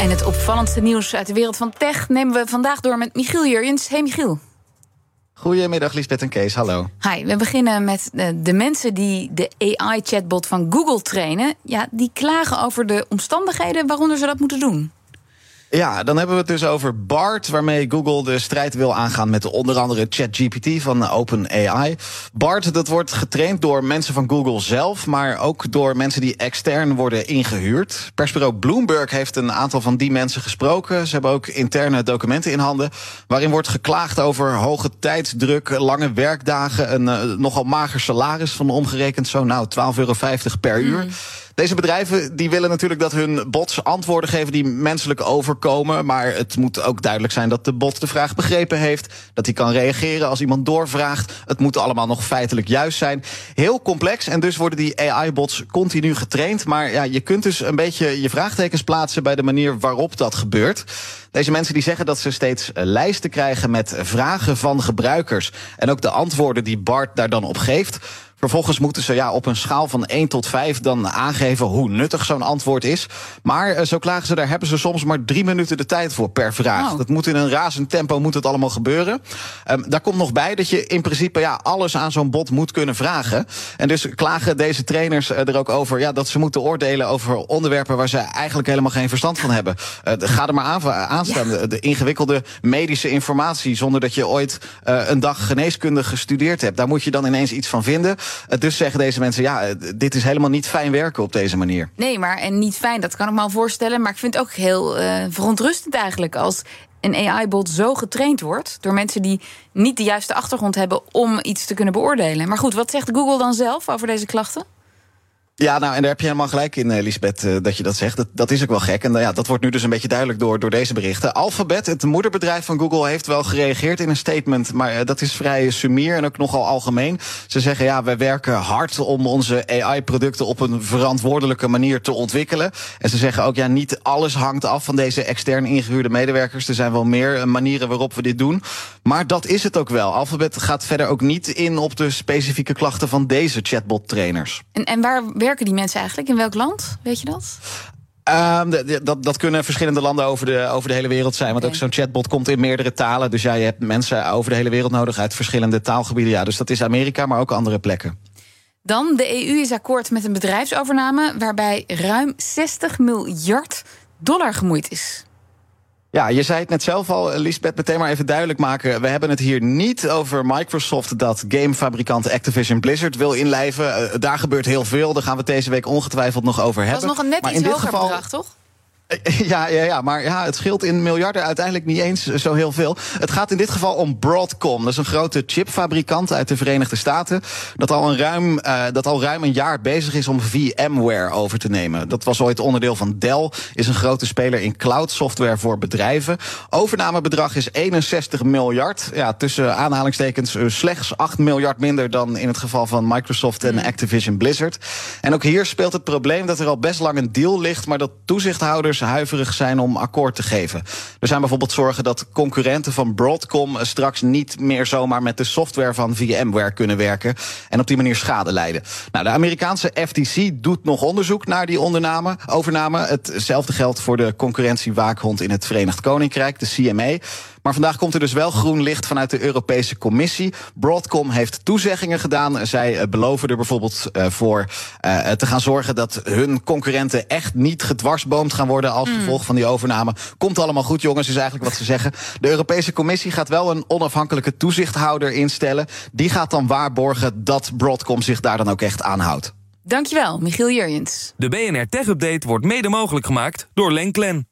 En het opvallendste nieuws uit de wereld van tech nemen we vandaag door met Michiel Jurjens. Hey Michiel. Goedemiddag Lisbeth en Kees, hallo. Hi, we beginnen met de, de mensen die de AI-chatbot van Google trainen. Ja, die klagen over de omstandigheden waaronder ze dat moeten doen. Ja, dan hebben we het dus over BART, waarmee Google de strijd wil aangaan met onder andere ChatGPT van OpenAI. BART, dat wordt getraind door mensen van Google zelf, maar ook door mensen die extern worden ingehuurd. Persbureau Bloomberg heeft een aantal van die mensen gesproken. Ze hebben ook interne documenten in handen, waarin wordt geklaagd over hoge tijdsdruk, lange werkdagen, een uh, nogal mager salaris van omgerekend zo nou 12,50 euro per uur. Mm. Deze bedrijven die willen natuurlijk dat hun bots antwoorden geven die menselijk overkomen. Maar het moet ook duidelijk zijn dat de bot de vraag begrepen heeft. Dat hij kan reageren als iemand doorvraagt. Het moet allemaal nog feitelijk juist zijn. Heel complex en dus worden die AI-bots continu getraind. Maar ja, je kunt dus een beetje je vraagtekens plaatsen bij de manier waarop dat gebeurt. Deze mensen die zeggen dat ze steeds lijsten krijgen met vragen van gebruikers. En ook de antwoorden die Bart daar dan op geeft. Vervolgens moeten ze ja, op een schaal van 1 tot 5 dan aangeven hoe nuttig zo'n antwoord is. Maar eh, zo klagen ze, daar hebben ze soms maar drie minuten de tijd voor per vraag. Oh. Dat moet in een razend tempo moet het allemaal gebeuren. Um, daar komt nog bij dat je in principe ja, alles aan zo'n bot moet kunnen vragen. En dus klagen deze trainers uh, er ook over ja, dat ze moeten oordelen over onderwerpen waar ze eigenlijk helemaal geen verstand van hebben. Uh, ga er maar aan, aanstaan. Ja. De ingewikkelde medische informatie zonder dat je ooit een dag geneeskunde gestudeerd hebt. Daar moet je dan ineens iets van vinden. Dus zeggen deze mensen, ja, dit is helemaal niet fijn werken op deze manier. Nee, maar en niet fijn, dat kan ik me al voorstellen. Maar ik vind het ook heel uh, verontrustend eigenlijk als een AI-bot zo getraind wordt door mensen die niet de juiste achtergrond hebben om iets te kunnen beoordelen. Maar goed, wat zegt Google dan zelf over deze klachten? Ja, nou, en daar heb je helemaal gelijk in, uh, Lisbeth, uh, dat je dat zegt. Dat, dat is ook wel gek. En uh, ja, dat wordt nu dus een beetje duidelijk door, door deze berichten. Alphabet, het moederbedrijf van Google, heeft wel gereageerd in een statement. Maar dat is vrij sumier en ook nogal algemeen. Ze zeggen, ja, wij werken hard om onze AI-producten op een verantwoordelijke manier te ontwikkelen. En ze zeggen ook, ja, niet alles hangt af van deze extern ingehuurde medewerkers. Er zijn wel meer manieren waarop we dit doen. Maar dat is het ook wel. Alphabet gaat verder ook niet in op de specifieke klachten van deze chatbot-trainers. En, en waar werken die mensen eigenlijk? In welk land? Weet je dat? Um, dat, dat kunnen verschillende landen over de, over de hele wereld zijn. Want okay. ook zo'n chatbot komt in meerdere talen. Dus ja, je hebt mensen over de hele wereld nodig uit verschillende taalgebieden. Ja, dus dat is Amerika, maar ook andere plekken. Dan, de EU is akkoord met een bedrijfsovername waarbij ruim 60 miljard dollar gemoeid is. Ja, je zei het net zelf al, Lisbeth, meteen maar even duidelijk maken. We hebben het hier niet over Microsoft dat gamefabrikant Activision Blizzard wil inlijven. Uh, daar gebeurt heel veel, daar gaan we het deze week ongetwijfeld nog over hebben. Dat is nog een net maar iets hoger geval... bedrag, toch? Ja, ja, ja, maar ja, het scheelt in miljarden uiteindelijk niet eens zo heel veel. Het gaat in dit geval om Broadcom. Dat is een grote chipfabrikant uit de Verenigde Staten. Dat al, een ruim, uh, dat al ruim een jaar bezig is om VMware over te nemen. Dat was ooit onderdeel van Dell. Is een grote speler in cloud software voor bedrijven. Overnamebedrag is 61 miljard. Ja, tussen aanhalingstekens uh, slechts 8 miljard minder dan in het geval van Microsoft en Activision Blizzard. En ook hier speelt het probleem dat er al best lang een deal ligt, maar dat toezichthouders huiverig zijn om akkoord te geven. Er zijn bijvoorbeeld zorgen dat concurrenten van Broadcom straks niet meer zomaar met de software van VMware kunnen werken en op die manier schade lijden. Nou, de Amerikaanse FTC doet nog onderzoek naar die ondername, overname. Hetzelfde geldt voor de concurrentiewaakhond in het Verenigd Koninkrijk, de CMA. Maar vandaag komt er dus wel groen licht vanuit de Europese Commissie. Broadcom heeft toezeggingen gedaan. Zij uh, beloven er bijvoorbeeld uh, voor uh, te gaan zorgen dat hun concurrenten echt niet gedwarsboomd gaan worden als mm. gevolg van die overname. Komt allemaal goed, jongens, is eigenlijk wat ze zeggen. De Europese Commissie gaat wel een onafhankelijke toezichthouder instellen. Die gaat dan waarborgen dat Broadcom zich daar dan ook echt aanhoudt. Dankjewel, Michiel Jurjens. De BNR Tech Update wordt mede mogelijk gemaakt door Lenklen.